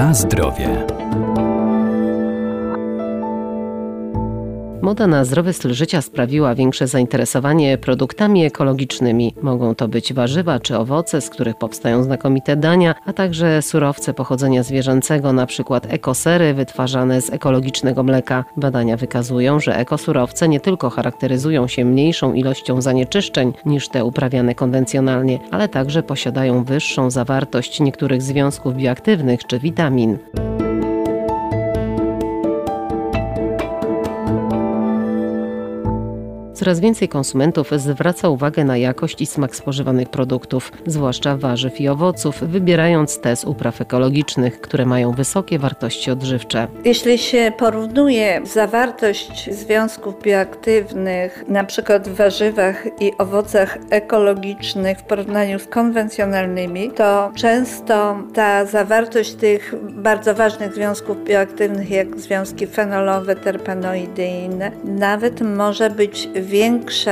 Na zdrowie. Moda na zdrowy styl życia sprawiła większe zainteresowanie produktami ekologicznymi. Mogą to być warzywa czy owoce, z których powstają znakomite dania, a także surowce pochodzenia zwierzęcego, np. ekosery wytwarzane z ekologicznego mleka. Badania wykazują, że ekosurowce nie tylko charakteryzują się mniejszą ilością zanieczyszczeń niż te uprawiane konwencjonalnie, ale także posiadają wyższą zawartość niektórych związków bioaktywnych czy witamin. Coraz więcej konsumentów zwraca uwagę na jakość i smak spożywanych produktów, zwłaszcza warzyw i owoców, wybierając te z upraw ekologicznych, które mają wysokie wartości odżywcze. Jeśli się porównuje zawartość związków bioaktywnych, przykład w warzywach i owocach ekologicznych w porównaniu z konwencjonalnymi, to często ta zawartość tych bardzo ważnych związków bioaktywnych, jak związki fenolowe, terpenoidy i inne, nawet może być większa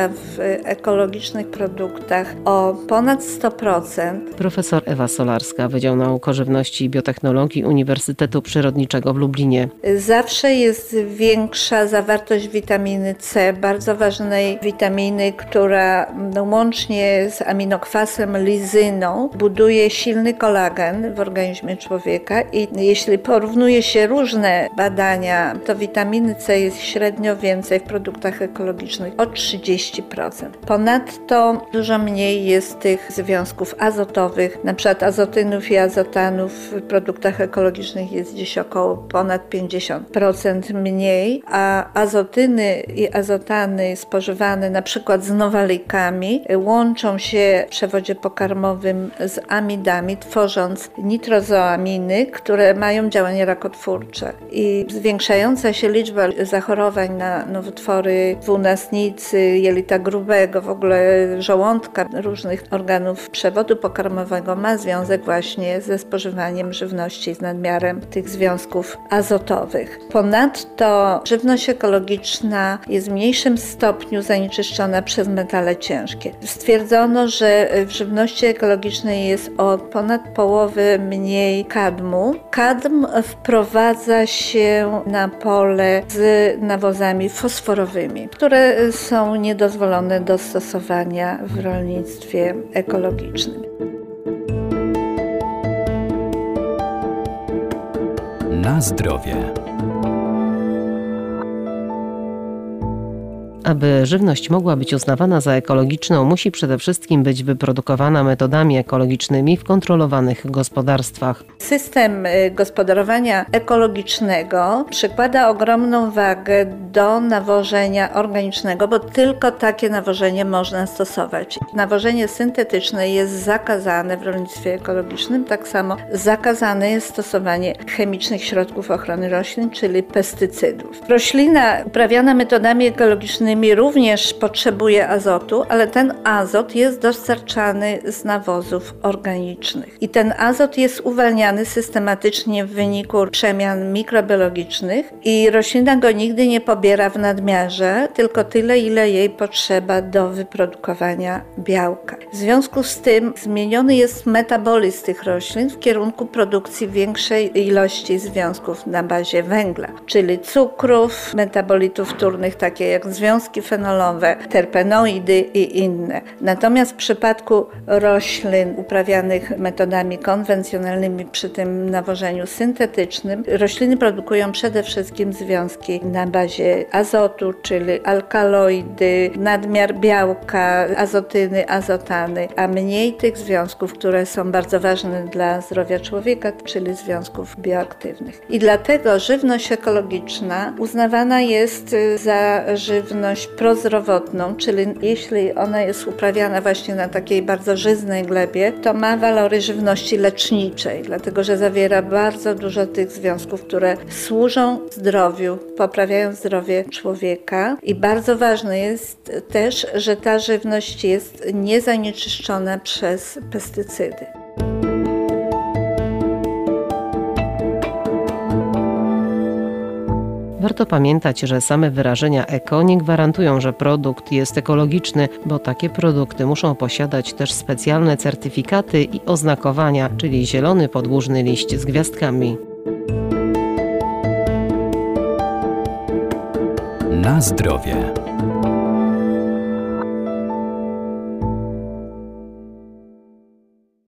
w ekologicznych produktach o ponad 100%. Profesor Ewa Solarska, Wydział Nauk o Żywności i Biotechnologii Uniwersytetu Przyrodniczego w Lublinie. Zawsze jest większa zawartość witaminy C, bardzo ważnej witaminy, która no, łącznie z aminokwasem lizyną buduje silny kolagen w organizmie człowieka i jeśli porównuje się różne badania, to witaminy C jest średnio więcej w produktach ekologicznych 30%. Ponadto dużo mniej jest tych związków azotowych, przykład azotynów i azotanów w produktach ekologicznych jest gdzieś około ponad 50% mniej, a azotyny i azotany spożywane przykład z nowalikami łączą się w przewodzie pokarmowym z amidami, tworząc nitrozoaminy, które mają działanie rakotwórcze. I zwiększająca się liczba zachorowań na nowotwory dwunastnicy, jelita grubego, w ogóle żołądka, różnych organów przewodu pokarmowego ma związek właśnie ze spożywaniem żywności z nadmiarem tych związków azotowych. Ponadto żywność ekologiczna jest w mniejszym stopniu zanieczyszczona przez metale ciężkie. Stwierdzono, że w żywności ekologicznej jest o ponad połowę mniej kadmu. Kadm wprowadza się na pole z nawozami fosforowymi, które są niedozwolone do stosowania w rolnictwie ekologicznym. Na zdrowie. Aby żywność mogła być uznawana za ekologiczną, musi przede wszystkim być wyprodukowana metodami ekologicznymi w kontrolowanych gospodarstwach. System y, gospodarowania ekologicznego przykłada ogromną wagę do nawożenia organicznego, bo tylko takie nawożenie można stosować. Nawożenie syntetyczne jest zakazane w rolnictwie ekologicznym, tak samo zakazane jest stosowanie chemicznych środków ochrony roślin, czyli pestycydów. Roślina uprawiana metodami ekologicznymi również potrzebuje azotu, ale ten azot jest dostarczany z nawozów organicznych. I ten azot jest uwalniany systematycznie w wyniku przemian mikrobiologicznych i roślina go nigdy nie pobiera w nadmiarze, tylko tyle, ile jej potrzeba do wyprodukowania białka. W związku z tym zmieniony jest metabolizm tych roślin w kierunku produkcji większej ilości związków na bazie węgla, czyli cukrów, metabolitów wtórnych, takie jak związki związki fenolowe, terpenoidy i inne. Natomiast w przypadku roślin uprawianych metodami konwencjonalnymi przy tym nawożeniu syntetycznym, rośliny produkują przede wszystkim związki na bazie azotu, czyli alkaloidy, nadmiar białka, azotyny, azotany, a mniej tych związków, które są bardzo ważne dla zdrowia człowieka, czyli związków bioaktywnych. I dlatego żywność ekologiczna uznawana jest za żywność żywność prozdrowotną, czyli jeśli ona jest uprawiana właśnie na takiej bardzo żyznej glebie, to ma walory żywności leczniczej, dlatego że zawiera bardzo dużo tych związków, które służą zdrowiu, poprawiają zdrowie człowieka. I bardzo ważne jest też, że ta żywność jest niezanieczyszczona przez pestycydy. Warto pamiętać, że same wyrażenia eko nie gwarantują, że produkt jest ekologiczny, bo takie produkty muszą posiadać też specjalne certyfikaty i oznakowania, czyli zielony podłużny liść z gwiazdkami. Na zdrowie.